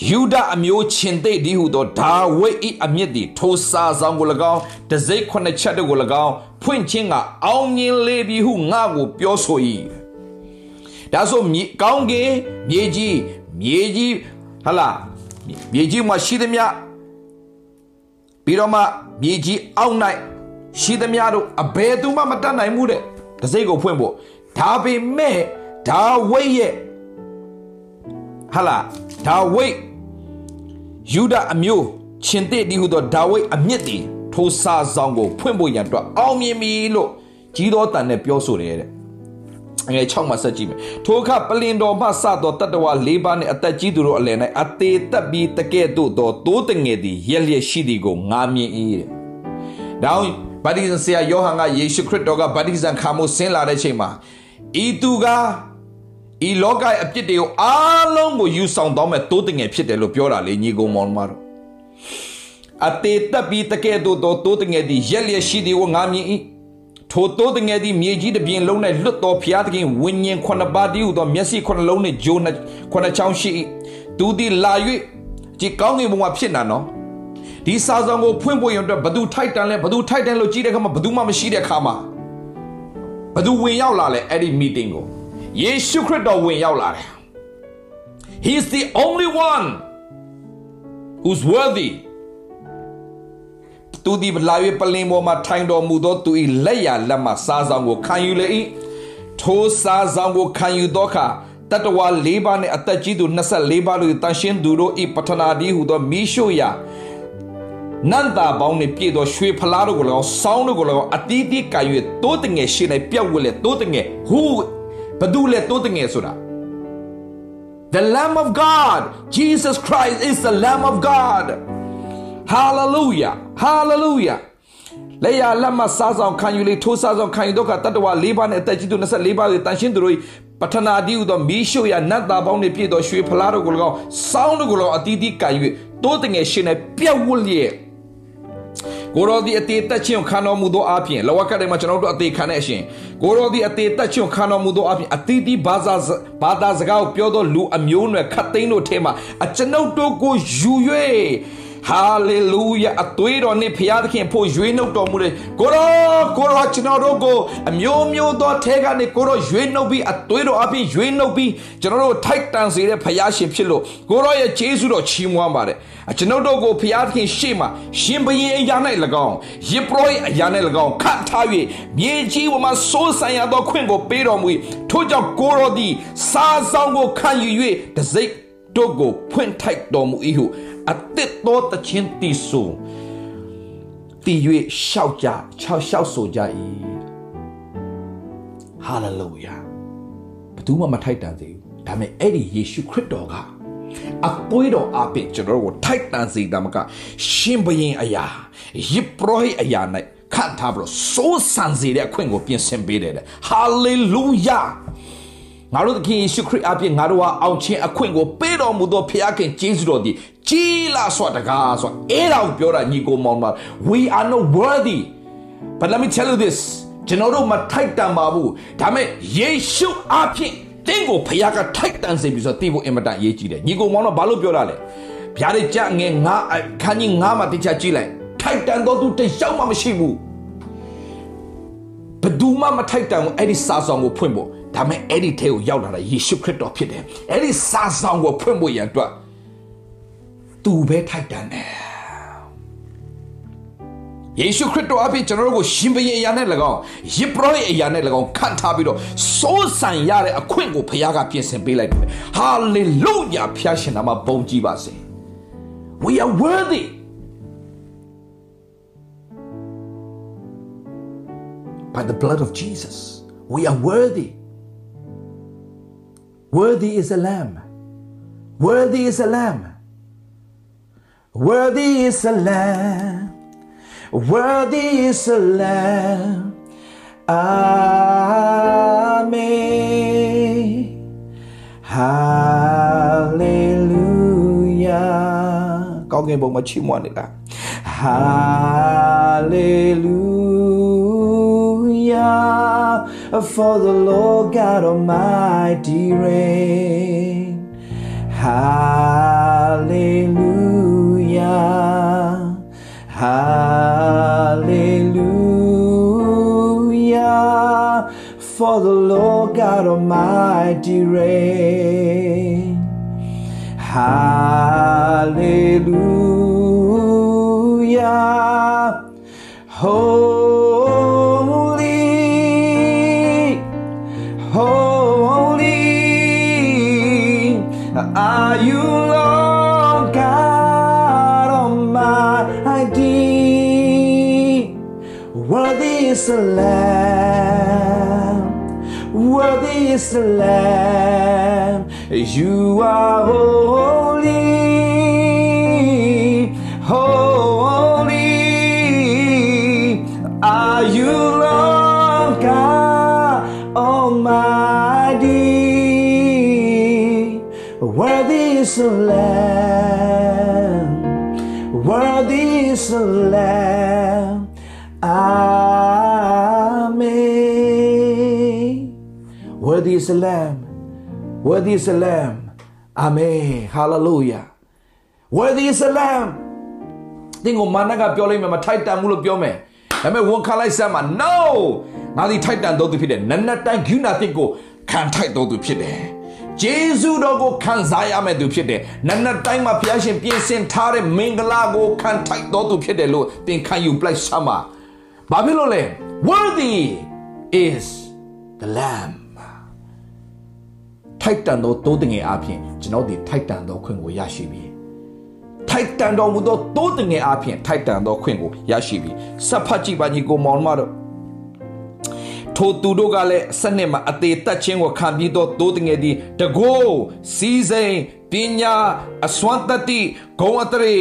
ယူဒအမျိုးချင်းတဲ့ဒီဟုသောဒါဝိဒ်၏အမြင့်သည်ထိုစာဆောင်ကို၎င်းတစိတ်ခုနှစ်ချက်တို့ကို၎င်းဖွင့်ခြင်းကအောင်မြင်လေပြီဟုငါကိုပြောဆို၏ဒါဆိုမြေကောင်းကင်မြေကြီးမြေကြီးဟလာမြေကြီးမှာရှိသမျှ ပြီးတော့မှမြေကြီးအောက်၌ရှိသမျှတို့အဘယ်သူမှမတတ်နိုင်ဘူးတဲ့တစိတ်ကိုဖွင့်ဖို့ဒါပေမဲ့ဒါဝိတ်ရဲ့ဟာလာဒါဝိတ်ယူဒအမျိုးရှင်တဲ့ဒီဟုသောဒါဝိတ်အမြင့်တီထိုစာဆောင်ကိုဖွင့်ဖို့ရန်အတွက်အောင်မြင်ပြီလို့ကြီးသောတန်နဲ့ပြောဆိုတယ်တဲ့ ငယ်6မှာဆက်ကြည့်မယ်ထိုအခါပလင်တော်မှစသောတတ္တဝါ၄ပါးနှင့်အသက်ကြီးသူတို့အလယ်၌အသေးသက်ပြီးတကဲ့သို့သောတိုးတငယ်သည်ရက်လျက်ရှိသည်ကိုငါမြင်၏တဲ့။ဒါဗတ္တိဇံဆရာယောဟန်ကယေရှုခရစ်တော်ကဗတ္တိဇံခံမှုဆင်းလာတဲ့ချိန်မှာဤသူကဤလောကရဲ့အပြစ်တွေကိုအားလုံးကိုယူဆောင်တော့မဲ့တိုးတငယ်ဖြစ်တယ်လို့ပြောတာလေညီကောင်မောင်မတို့အသေးသက်ပြီးတကဲ့သို့သောတိုးတငယ်သည်ရက်လျက်ရှိသည်ကိုငါမြင်၏ ထိုတိုးတငယ်သည်မြေကြီးတစ်ပြင်လုံး၌လွတ်တော်ဖျားသခင်ဝိညာဉ်ခုနှစ်ပါးတည်းဟူသောမျက်စိခုနှစ်လုံးနှင့်ဂျိုးခုနှစ်ချောင်းရှိ၏သူသည်လာ၍ဒီကောင်းကင်ဘုံမှာဖြစ်နာနော်ဒီစာဆောင်ကိုဖွင့်ဖို့ရတဲ့ဘသူထိုက်တန်လဲဘသူထိုက်တန်လို့ကြည့်တဲ့အခါမှာဘသူမှမရှိတဲ့အခါမှာဘသူဝင်ရောက်လာလဲအဲ့ဒီ meeting ကိုယေရှုခရစ်တော်ဝင်ရောက်လာတယ် He is the only one who's worthy သူဒီလာ၍ပလင်ပေါ်မှာထိုင်တော်မူသောသူ၏လက်ရလက်မှစားဆောင်ကိုခံယူလေ၏ထိုစားဆောင်ကိုခံယူသောအခါတတဝါ၄ပါးနှင့်အသက်ကြီးသူ24ပါးတို့တန်ရှင်းသူတို့၏ပထနာဒီဟုသောမိရှုရာနန္တာပေါင်းနှင့်ပြည့်သောရွှေဖလားတို့ကိုလည်းစောင်းတို့ကိုလည်းအတီးတီးကင်၍တိုးတငယ်ရှိနေပြောက်ဝဲလေတိုးတငယ်ဟူဘဒုလေတိုးတငယ်ဆိုတာ The Lamb of God Jesus Christ is the Lamb of God Hallelujah Hallelujah လေယာလက်မစားဆောင်ခံယူလေထိုးစားဆောင်ခံယူတော့ကတတဝ၄ပါးနဲ့အသက်ကြီးသူ24ပါးတွေတန်ရှင်းသူတို့ပထနာတိဟုသောမီးရှို့ရနတ်သားပေါင်းတွေပြည့်သောရွှေဖလားတို့ကို၎င်းစောင်းတို့ကို၎င်းအတီးတီးကင်၍တိုးတငယ်ရှင်နဲ့ပြက်ဝတ်လျက်ကိုရောဒီအသေးတက်ချင်းခံတော်မူသောအပြင်လောကထဲမှာကျွန်တော်တို့အသေးခံတဲ့အရှင်ကိုရောဒီအသေးတက်ချင်းခံတော်မူသောအပြင်အသီးသီးဘာသာဘာသာစကားကိုပြောသောလူအမျိုးနွယ်ခတ်သိမ်းတို့ထဲမှာအကျွန်ုပ်တို့ကိုယူ၍ ဟာလေလုယာအသွေးတော်နှင့်ဖခင်သခင်ဖို့ရွေးနှုတ်တော်မူတယ်ကိုရောကိုရောကျွန်တော်တို့ကိုအမျိုးမျိုးသောထဲကနေကိုရောရွေးနှုတ်ပြီးအသွေးတော်အပြင်ရွေးနှုတ်ပြီးကျွန်တော်တို့ထိုက်တန်စေတဲ့ဖခင်ရှင်ဖြစ်လို့ကိုရောရဲ့ကျေးဇူးတော်ချီးမွမ်းပါတယ်အကျွန်ုပ်တို့ကိုဖခင်သခင်ရှေ့မှာရှင်ဘရင်အရာ၌၎င်းယေပရောအရာ၌၎င်းခတ်ထား၍မြေကြီးပေါ်မှာစိုးဆိုင်ရသောခွင့်ကိုပေးတော်မူ၏ထို့ကြောင့်ကိုရောသည်စားဆောင်ကိုခံယူ၍တစိ့တို့ကိုဖွင့်ထိုက်တော်မူ၏ဟု အသစ်သောတခြင်းတည်ဆိုတည်၍ရှောက်ကြချောက်ရှောက်ဆိုကြ၏ဟာလေလုယာဘယ်သူမှမထိုက်တန်သေးဘူးဒါပေမဲ့အဲ့ဒီယေရှုခရစ်တော်ကအသွေးတော်အပင်ကျွန်တော်တို့ကိုထိုက်တန်စေတာမကရှင်ဘရင်အရာယေပရောဟိတ်အရာ၌ခတ်ထားပြီးတော့စိုးစံစေတဲ့အခွင့်ကိုပြင်ဆင်ပေးတယ်ဟာလေလုယာ ငါတို့သခင်ယေရှုခရစ်အပြင်ငါတို့ဟာအောင်ခြင်းအခွင့်ကိုပေးတော်မူသောဖခင်ကျေးဇူးတော်သည်ကြီးလာစွာတကားစွာအဲ့ဒါကိုပြောတာညီကိုမောင်မ we are not worthy but let me tell you this ကျွန်တော်တို့မထိုက်တန်ပါဘူးဒါပေမဲ့ယေရှုအပြင်တင်းကိုဖခင်ကထိုက်တန်စေပြီဆိုတော့သိဖို့အင်မတန်အရေးကြီးတယ်ညီကိုမောင်တော့ဘာလို့ပြောတာလဲဗျာဒိတ်ကြငယ်ငါခန်းကြီးငါမှတခြားကြည့်လိုက်ထိုက်တန်တော့သူတယောက်မှမရှိဘူးဘယ်သူမှမထိုက်တန်ဘူးအဲ့ဒီစာဆောင်ကိုဖွင့်ဖို့ ဒါမဲ့အဲ့ဒီထဲကိုရောက်လာတာယေရှုခရစ်တော်ဖြစ်တယ်အဲ့ဒီစာဆောင်ကိုဖွင့်ဖို့ရန်အတွက်သူပဲထိုက်တန်တယ်ယေရှုခရစ်တော်အပြင်ကျွန်တော်တို့ကိုရှင်ဘရင်အရာနဲ့၎င်းယေဘရဟိအရာနဲ့၎င်းခန့်ထားပြီးတော့စိုးစံရတဲ့အခွင့်ကိုဘုရားကပြင်ဆင်ပေးလိုက်တယ်ဟာလေလုယာဖျားရှင်နာမှာဘုန်းကြီးပါစေ we are worthy by the blood of Jesus we are worthy Worthy is a lamb. Worthy is a lamb. Worthy is a lamb. Worthy is a lamb. Amen. Hallelujah. Có nghe buồn mà chim ngoan được à? Hallelujah. For the Lord God Almighty reign. Hallelujah. Hallelujah, for the Lord God Almighty reign. Hallelujah, holy, are you, Lord God Almighty. Worthy is the Lamb, Worthy is the Lamb. You are holy. Is the Lamb. Worthy is the Lamb. Amen. Hallelujah. Worthy is the Lamb. တင်းကိုမာနကပြောလိုက်မယ်မထိုက်တန်ဘူးလို့ပြောမယ်ဒါပေမဲ့ဝန်ခံလိုက်စမ်းမှာ no ငါဒီထိုက်တန်တော်သူဖြစ်တယ်နက်နက်တိုင်းဂုဏတစ်ကိုခံထိုက်တော်သူဖြစ်တယ်ဂျေဇုတော်ကိုခံစားရမယ့်သူဖြစ်တယ်နက်နက်တိုင်းမှာဘုရားရှင်ပြင်ဆင်ထားတဲ့မင်္ဂလာကိုခံထိုက်တော်သူဖြစ်တယ်လို့သင်ခံယူပလိုက်စမ်းမှာဘာဖြစ်လို့လဲ worthy is the lamb ထိုက်တန်သောတိုးတငယ်အပြင်ကျွန်တော်ဒီထိုက်တန်သောခွင့်ကိုရရှိပြီထိုက်တန်တော်မူသောတိုးတငယ်အပြင်ထိုက်တန်သောခွင့်ကိုရရှိပြီစဖတ်ကြည့်ပါညီကိုမောင်မတို့ထိုသူတို့ကလည်းစနစ်မှာအသေးတက်ခြင်းကိုခံပြီးတော့တိုးတငယ်သည်တကိုးစီးစိမ်ပညာအစွမ်းတတိဂုံအတရေ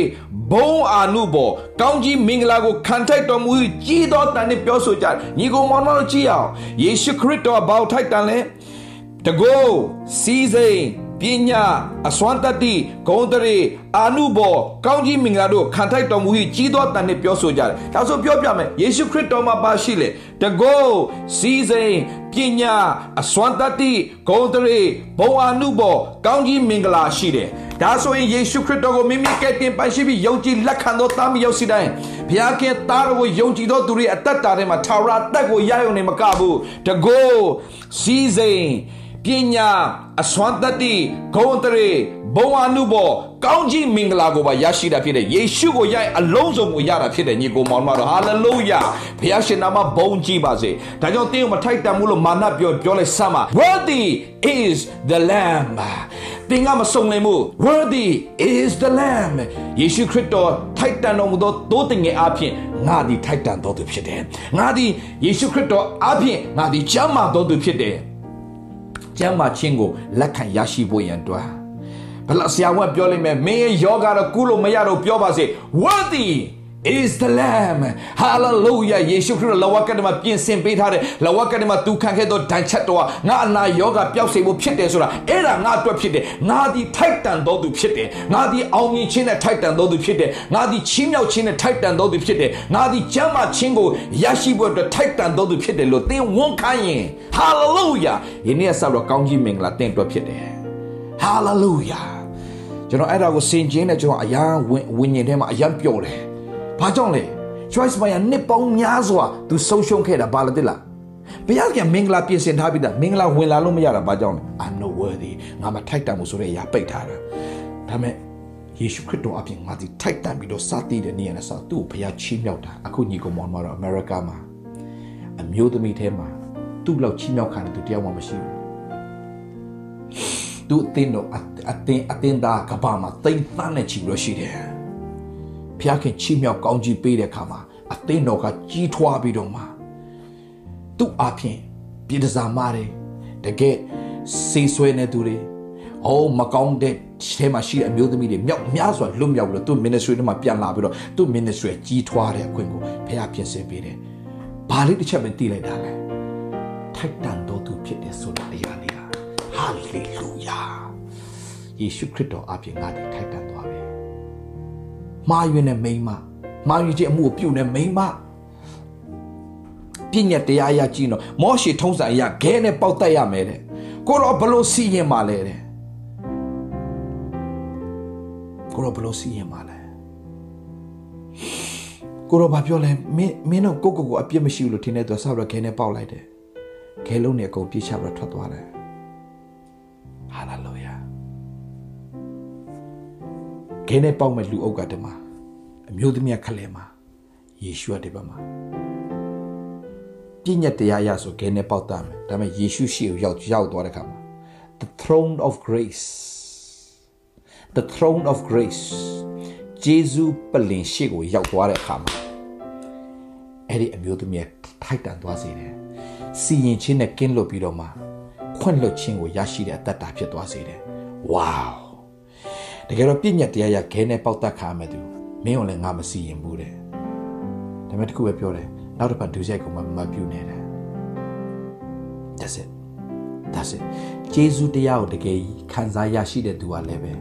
ဘုံအာနုဘောကောင်းကြီးမင်္ဂလာကိုခံထိုက်တော်မူကြီးသောတန်နဲ့ပြောဆိုကြညီကိုမောင်မတို့ကြည့်အောင်ယေရှုခရစ်တော်ဘောက်ထိုက်တန်လဲ တကိုးစီးစိမ်ပညာအစွမ်းတတ္တိဂုံတရေအာနုဘောကောင်းကြီးမင်္ဂလာတို့ခံထိုက်တော်မူ၏ကြီးသောတန်နဲ့ပြောဆိုကြတယ်။ဒါဆိုပြောပြမယ်ယေရှုခရစ်တော်မှာပါရှိလေတကောစီစိန်ပညာအစွမ်းတတ္တိဂုံတရေဘုံအာနုဘောကောင်းကြီးမင်္ဂလာရှိတယ်။ဒါဆိုရင်ယေရှုခရစ်တော်ကိုမိမိကယ်တင်ပိုင်ရှိပြီးယုံကြည်လက်ခံသောသားမရောက်စီတိုင်းဘုရားခင်သားတော်ကိုယုံကြည်သောသူတွေအသက်တာထဲမှာထာဝရအသက်ကိုရရုံနဲ့မကဘူး။တကောစီစိန် ပညာအစွမ်းတတ္တိဂုံတရေဘုံအနုဘောကောင်းကြီးမင်္ဂလာကိုပါရရှိတာဖြစ်တယ်ယေရှုကိုရိုက်အလုံးစုံကိုရတာဖြစ်တယ်ညီကိုမောင်မတော်ဟာလေလုယာဘုရားရှင်နာမဘုံကြီးပါစေဒါကြောင့်တင်းကိုမထိုက်တန်ဘူးလို့မာနပြောပြောလိုက်စမ်းပါ worthy is the lamb တင်ကမစုံလင်မှု worthy is the lamb ယေရှုခရစ်တော်ထိုက်တန်တော်မူသောတိုးတင်ငယ်အဖြစ်ငါသည်ထိုက်တန်တော်သူဖြစ်တယ်ငါသည်ယေရှုခရစ်တော်အဖြစ်ငါသည်ကျမ်းမာတော်သူဖြစ်တယ် ကျမ်းမာခြင်းကိုလက်ခံရရှိဖို့ရန်အတွက်ဘလဆရာဝန်ပြောလိမ့်မယ်မင်းရဲ့ယောဂါတော့ကုလို့မရတော့ပြောပါစေ worthy is the lamb hallelujah ယေရှုခရစ်တော်လဝကတမှာပြင်ဆင်ပေးထားတဲ့လဝကတမှာသူခံခဲ့သောဒဏ်ချက်တော်ကငါအနာယောဂပျောက်စေဖို့ဖြစ်တယ်ဆိုတာအဲ့ဒါငါအတွက်ဖြစ်တယ်ငါဒီထိုက်တန်တော်သူဖြစ်တယ်ငါဒီအောင်မြင်ခြင်းနဲ့ထိုက်တန်တော်သူဖြစ်တယ်ငါဒီချီးမြှောက်ခြင်းနဲ့ထိုက်တန်တော်သူဖြစ်တယ်ငါဒီကျမ်းမာခြင်းကိုရရှိဖို့အတွက်ထိုက်တန်တော်သူဖြစ်တယ်လို့သင်ဝန်ခံရင် hallelujah ယနေ့ဆက်တော့ကောင်းကြီးမင်္ဂလာသင်အတွက်ဖြစ်တယ် hallelujah ကျွန်တော်အဲ့ဒါကိုစင်ကျင်းနဲ့ကျွန်တော်အရာဝิญဉ်ထဲမှာအယံပျော်တယ် ဘာကြောင့်လဲ choice မရနှစ်ပေါင်းများစွာသူဆုံးရှုံးခဲ့တာဘာလဲတိလားဘုရားကမင်္ဂလာပြင်ဆင်ထားပြီးသားမင်္ဂလာဝင်လာလို့မရတာဘာကြောင့်လဲ I'm not worthy ငါမထိုက်တန်ဘူးဆိုတဲ့အရာပိတ်ထားတာဒါမဲ့ယေရှုခရစ်တော်အပြင်ငါဒီထိုက်တန်ပြီးတော့စသည်တဲ့နေရာနဲ့စသူ့ကိုဘုရားချီးမြှောက်တာအခုညီကောင်မောင်မတော်အမေရိကမှာအမျိုးသမီးထဲမှာသူ့လောက်ချီးမြှောက်ခံတဲ့သူတယောက်မှမရှိဘူးသူအတင်းတော့အတင်းအတင်းသားကဘာမှာတိမ်သန်းနဲ့ချီပြီးတော့ရှိတယ် ဖျားခင်ချီးမြှောက်ကောင်းကြီးပေးတဲ့အခါမှာအသင်းတော်ကကြီးထွားပြီးတော့မှသူ့အပြင်ပြည်တစားမားတယ်တကယ်စေးဆွဲနေသူတွေအော်မကောင်းတဲ့ထဲမှာရှိတဲ့အမျိုးသမီးတွေမြောက်များစွာလွတ်မြောက်လို့သူ့ ministry ထဲမှာပြန်လာပြီးတော့သူ့ ministry ကြီးထွားတဲ့အခွင့်ကိုဖခင်ပြင်ဆင်ပေးတယ်။ဘာလေးတစ်ချက်ပဲတည်လိုက်တာလဲ။ထိုက်တန်တော်သူဖြစ်တဲ့ဆိုတဲ့အရာလေးဟာဟာလေလုယာ။ယေရှုခရစ်တော်အပြင်ငါဒီထိုက်တန်သွားပြီ။ မာယွင်တဲ့မိန်းမမာယွင်ခြင်းအမှုကိုပြုတဲ့မိန်းမပြည့်ညက်တရားရကြည့်တော့မောရှေထုံးစံအရာဂဲနဲ့ပေါက်တက်ရမယ်တဲ့။ကိုတော့ဘလို့စီရင်ပါလဲတဲ့။ကိုတော့ဘလို့စီရင်ပါလဲကိုတော့ဘာပြောလဲမင်းမင်းတော့ကိုကိုကိုအပြစ်မရှိဘူးလို့ထင်တဲ့သူဆောက်တော့ခဲနဲ့ပေါက်လိုက်တယ်ခဲလုံးနဲ့အကုန်ပြစ်ချပြီးထွက်သွားတယ် ခဲနဲ့ပေါက်မဲ့လူအုပ်ကတည်းကအမျိုးသမီးခလဲမှာယေရှုတဲ့ဘက်မှာပြည့်ညက်တရားရဆိုခဲနဲ့ပေါက်တတ်မယ်ဒါပေမဲ့ယေရှုရှိကိုရောက်ရောက်သွားတဲ့ခါမှာ the throne of grace the throne of grace ဂျေဇုပလင်ရှိကိုရောက်သွားတဲ့အခါမှာအဲ့ဒီအမျိုးသမီးထိုက်တန်သွားစေတယ်စီရင်ချင်းနဲ့ကင်းလွတ်ပြီးတော့မှခွင့်လွတ်ခြင်းကိုရရှိတဲ့အသက်တာဖြစ်သွားစေတယ်ဝေါ တကယ်တော့ပြည့်ညက်တရားရခဲနဲ့ပေါက်တက်ခါမယ်သူမင်းကိုလည်းငါမစီရင်ဘူးတဲ့ဒါပေမဲ့တခုပဲပြောတယ်နောက်တစ်ပတ်ဒုစရိုက်ကိုမမပြုနေတယ် That's it That's it ဂျေဇုတရားကိုတကယ်ခံစားရရှိတဲ့သူကလည်းပဲ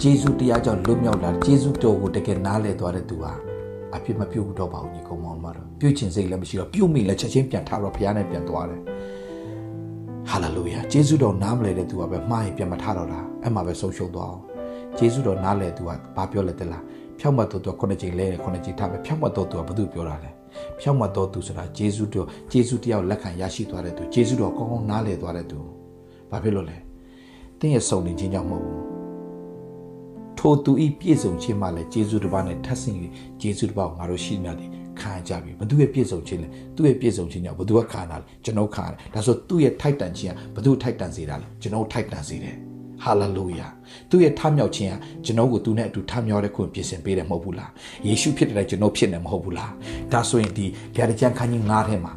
ဂျေဇုတရားကြောင့်လွတ်မြောက်လာဂျေဇုတော်ကိုတကယ်နားလည်သွားတဲ့သူဟာအပြစ်မပြုတ်တော့ပါဘူးညီကောင်မောင်မတော်ပြုတ်ချင်စိတ်လည်းမရှိတော့ပြုတ်မိလည်းချက်ချင်းပြန်ထားတော့ဘုရားနဲ့ပြန်သွားတယ်ဟာလေလုယာဂျေဇုတော်နားမလဲတဲ့သူကပဲမှားရင်ပြန်မထားတော့တာအဲ့မှာပဲဆုံးရှုံးသွားအောင် ဂျေဇုတော်နားလဲသူကဘာပြောလဲတဲ့လားဖြောက်မှတ်တော်သူကခုနှစ်ချိန်လဲခုနှစ်ချိန်ထားပဲဖြောက်မှတ်တော်သူကဘာလို့ပြောတာလဲဖြောက်မှတ်တော်သူဆိုတာဂျေဇုတော်ဂျေဇုတယောက်လက်ခံရရှိသွားတဲ့သူဂျေဇုတော်ကောင်းကောင်းနားလဲသွားတဲ့သူဘာဖြစ်လို့လဲတင်းရဲ့စုံနေခြင်းကြောင့်မဟုတ်ဘူးထိုသူဤပြည့်စုံခြင်းမှလည်းဂျေဇုတစ်ပါးနဲ့ထပ်ဆင့်၍ဂျေဇုတစ်ပါးကိုငါတို့ရှိမြတ်တယ်ခံကြပြီဘသူရဲ့ပြည့်စုံခြင်းလဲသူ့ရဲ့ပြည့်စုံခြင်းကြောင့်ဘသူကခံတာလဲကျွန်တော်ခံတယ်ဒါဆိုသူ့ရဲ့ထိုက်တန်ခြင်းကဘသူထိုက်တန်စေတာလဲကျွန်တော်ထိုက်တန်စေတယ် ဟာလေလုယာသူ့ရဲ့ထမြောက်ခြင်းကကျွန်တော်ကိုသူနဲ့အတူထမြောက်တဲ့ခွင့်ပြင်ဆင်ပေးတယ်မဟုတ်ဘူးလားယေရှုဖြစ်တဲ့ကျွန်တော်ဖြစ်နေမဟုတ်ဘူးလားဒါဆိုရင်ဒီဂါရကျန်ခန်းကြီး9ထဲမှာ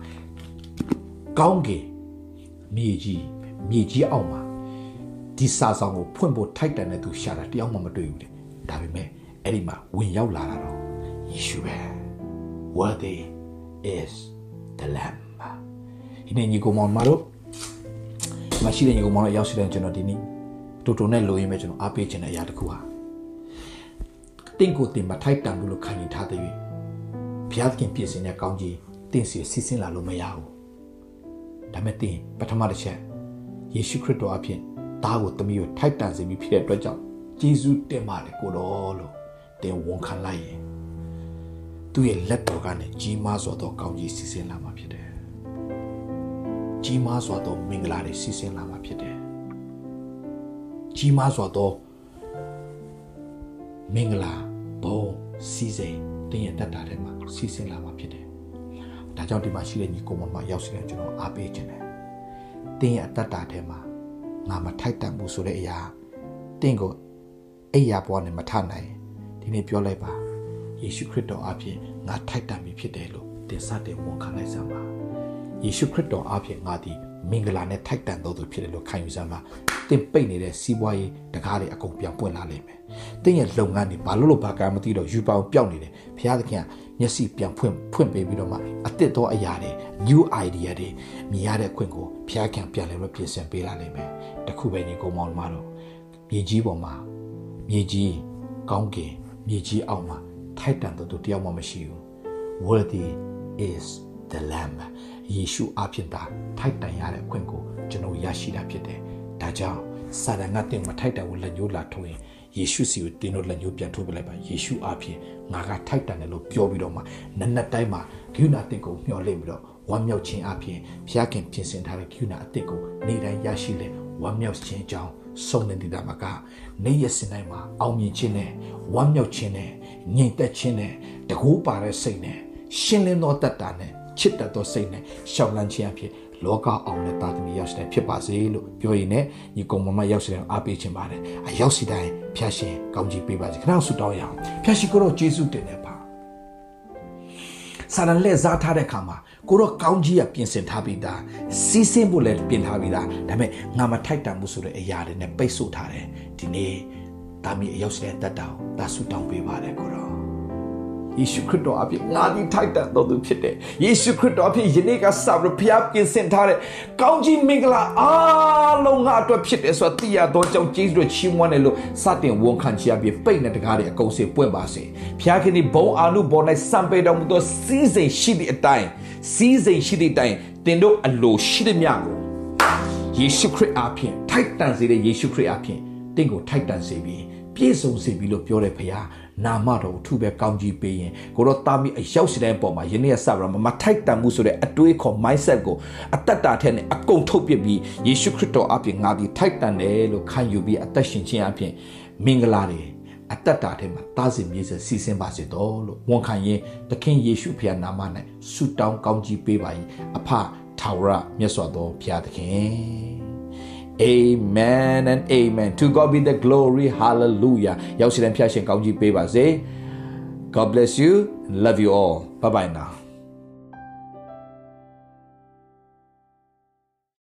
ကောင်းကင်မြေကြီးမြေကြီးအောက်မှာဒီစာဆောင်ကိုဖွင့်ဖို့ထိုက်တန်တဲ့သူရှာတာတယောက်မှမတွေ့ဘူးလေဒါပေမဲ့အဲ့ဒီမှာဝင်ရောက်လာတာတော့ယေရှုပဲ worthy is the lamb ဒီနေ့ညီကောင်မောင်မတို့မရှိတဲ့ညီကောင်မောင်တို့ရောက်ရှိတဲ့ကျွန်တော်ဒီနေ့ တူတူနဲ့လိုရင်းပဲကျွန်တော်အားပေးခြင်းတဲ့အရာတစ်ခုဟာတင့်ကိုတင်မထိုက်တန်ဘူးလို့ခံယူထားတဲ့၍ဘုရားသခင်ပြည့်စင်တဲ့ကောင်းကြီးတင့်စီစီစဉ်လာလို့မရဘူးဒါမဲ့တင်ပထမတစ်ချက်ယေရှုခရစ်တော်အဖြစ်သားကိုတမီးကိုထိုက်တန်စေပြီးဖြစ်တဲ့အတွက်ကြောင့်ဂျေဇုတင်ပါတယ်ကိုတော်လို့တင်ဝန်ခံလိုက်ရင်သူ့ရဲ့လက်တော်ကနေကြီးမားစွာသောကောင်းကြီးစီစဉ်လာမှာဖြစ်တယ်ကြီးမားစွာသောမင်္ဂလာတွေစီစဉ်လာမှာဖြစ်တယ် ကြီးမားစွာသောမင်္ဂလာဘုံစီစဉ်တင်ရဲ့တက်တာထဲမှာစီစဉ်လာမှာဖြစ်တယ်ဒါကြောင့်ဒီမှာရှိတဲ့ညီကိုမမရောက်စီတဲ့ကျွန်တော်အားပေးခြင်းတယ်တင်ရဲ့တက်တာထဲမှာငါမထိုက်တန်ဘူးဆိုတဲ့အရာတင့်ကိုအဲ့ရဘွားနဲ့မထနိုင်ဒီနေ့ပြောလိုက်ပါယေရှုခရစ်တော်အပြင်ငါထိုက်တန်ပြီဖြစ်တယ်လို့တင်စတင်ဝန်ခံလိုက်စမ်းပါယေရှုခရစ်တော်အပြင်ငါဒီမင်္ဂလာနဲ့ထိုက်တန်တော်သူဖြစ်တယ်လို့ခံယူစမ်းပါ တင်ပိတ်နေတဲ့စီးပွားရေးတကားတွေအကုန်ပြန်ပွင့်လာလိမ့်မယ်တင်းရဲ့လုပ်ငန်းတွေဘာလို့လို့ဘာကမသိတော့ယူပါအောင်ပျောက်နေတယ်ဘုရားသခင်ကမျက်စိပြန်ဖွင့်ဖွင့်ပေးပြီးတော့မှအသစ်သောအရာတွေ new idea တွေမြင်ရတဲ့ခွင့်ကိုဘုရားခင်ပြန်လဲမပြင်ဆင်ပေးလာလိမ့်မယ်တခုပဲညီကောင်မောင်မတော်မြေကြီးပေါ်မှာမြေကြီးကောင်းကင်မြေကြီးအောက်မှာထိုက်တန်တော်သူတယောက်မှမရှိဘူး worthy is the lamb ယေရှုအဖြစ်သာထိုက်တန်ရတဲ့ခွင့်ကိုကျွန်တော်ရရှိတာဖြစ်တယ် ဒါကြောင့်စာတန်ကတင်မထိုက်တန်ကိုလက်ညှိုးလာထိုးရင်ယေရှုစီကိုတင်းတို့လက်ညှိုးပြန်ထိုးပြလိုက်ပါယေရှုအဖြစ်ငါကထိုက်တန်တယ်လို့ပြောပြီးတော့မှနက်နက်တိုင်းမှာဂိူနာတင်ကိုမျှော်လင့်ပြီးတော့ဝမ်းမြောက်ခြင်းအပြင်ဘုရားခင်ပြင်ဆင်ထားတဲ့ဂိူနာအစ်ကိုနေ့တိုင်းရရှိလေဝမ်းမြောက်ခြင်းကြောင့်ဆုံးနေတာမှာကနေ့ရက်စင်တိုင်းမှာအောင်မြင်ခြင်းနဲ့ဝမ်းမြောက်ခြင်းနဲ့ငြိမ်သက်ခြင်းနဲ့တကူပါတဲ့စိတ်နဲ့ရှင်းလင်းသောတတ်တာနဲ့ချစ်တတ်သောစိတ်နဲ့ရှောက်လန်းခြင်းအဖြစ် လောကအောင်တဲ့တာသမီရောက်တဲ့ဖြစ်ပါစေလို့ပြောရင်လည်းညီကောင်မမရောက်တဲ့အားပေးခြင်းပါတယ်အရောက်စီတိုင်းဖျားရှင်ကောင်းကြီးပေးပါစေခဏဆုတောင်းရအောင်ဖျားရှင်ကိုတော့ယေရှုတင်နေပါစာရန်လက်စားထားတဲ့ခါမှာကိုတော့ကောင်းကြီးကပြင်ဆင်ထားပြီးသားစီးစင်းဖို့လည်းပြင်ထားပြီးသားဒါပေမဲ့ငါမထိုက်တန်မှုဆိုတဲ့အရာတွေနဲ့ပိတ်ဆို့ထားတယ်ဒီနေ့တာမီအရောက်စီတဲ့တတ်တာကိုဒါဆုတောင်းပေးပါတယ်ကိုတော့ ယေရှုခရစ်တော်အဖြစ်ငါဒီထိုက်တန်တော်သူဖြစ်တယ်ယေရှုခရစ်တော်အဖြစ်ယနေ့ကစပြီးဘုရားပြင်ဆင်ထားတဲ့ကောင်းကြီးမင်္ဂလာအားလုံးငါအတွက်ဖြစ်တယ်ဆိုတာသိရတော့ကြောင့်ကျေးဇူးတော်ချီးမွမ်းတယ်လို့စတင်ဝန်ခံချရပြီးပိတ်တဲ့တကားတွေအကုန်စေပွင့်ပါစေဘုရားခင်ဒီဘုံအာနုဘော၌စံပေတော်မူသောစီးစိမ်ရှိသည့်အတိုင်းစီးစိမ်ရှိသည့်အတိုင်းတင်တို့အလိုရှိသမျှကိုယေရှုခရစ်အားဖြင့်ထိုက်တန်စေတဲ့ယေရှုခရစ်အားဖြင့်တင့်ကိုထိုက်တန်စေပြီးပြည့်စုံစေပြီလို့ပြောတဲ့ဖခင် နာမတော်ကိုထူပဲကောင်းကြီးပေးရင်ကိုတော့တာမီအရောက်စီတဲ့အပေါ်မှာယနေ့ကစပြီးတော့မထိုက်တန်မှုဆိုတဲ့အတွေးခေါ် mindset ကိုအတ္တတာထဲနဲ့အကုန်ထုတ်ပြပြီးယေရှုခရစ်တော်အပြင်ငါဒီထိုက်တန်တယ်လို့ခံယူပြီးအသက်ရှင်ခြင်းအပြင်မင်္ဂလာတွေအတ္တတာထဲမှာတားစီမြေစစီစဉ်ပါစေတော့လို့ဝန်ခံရင်သခင်ယေရှုဖခင်နာမ၌ဆုတောင်းကောင်းကြီးပေးပါ၏အဖထာဝရမြတ်စွာသောဘုရားသခင် Amen and amen. To God be the glory. Hallelujah. ရောက်စီတဲ့ဖျားရှင်ကောင်းကြီးပေးပါစေ. God bless you. Love you all. Bye bye now.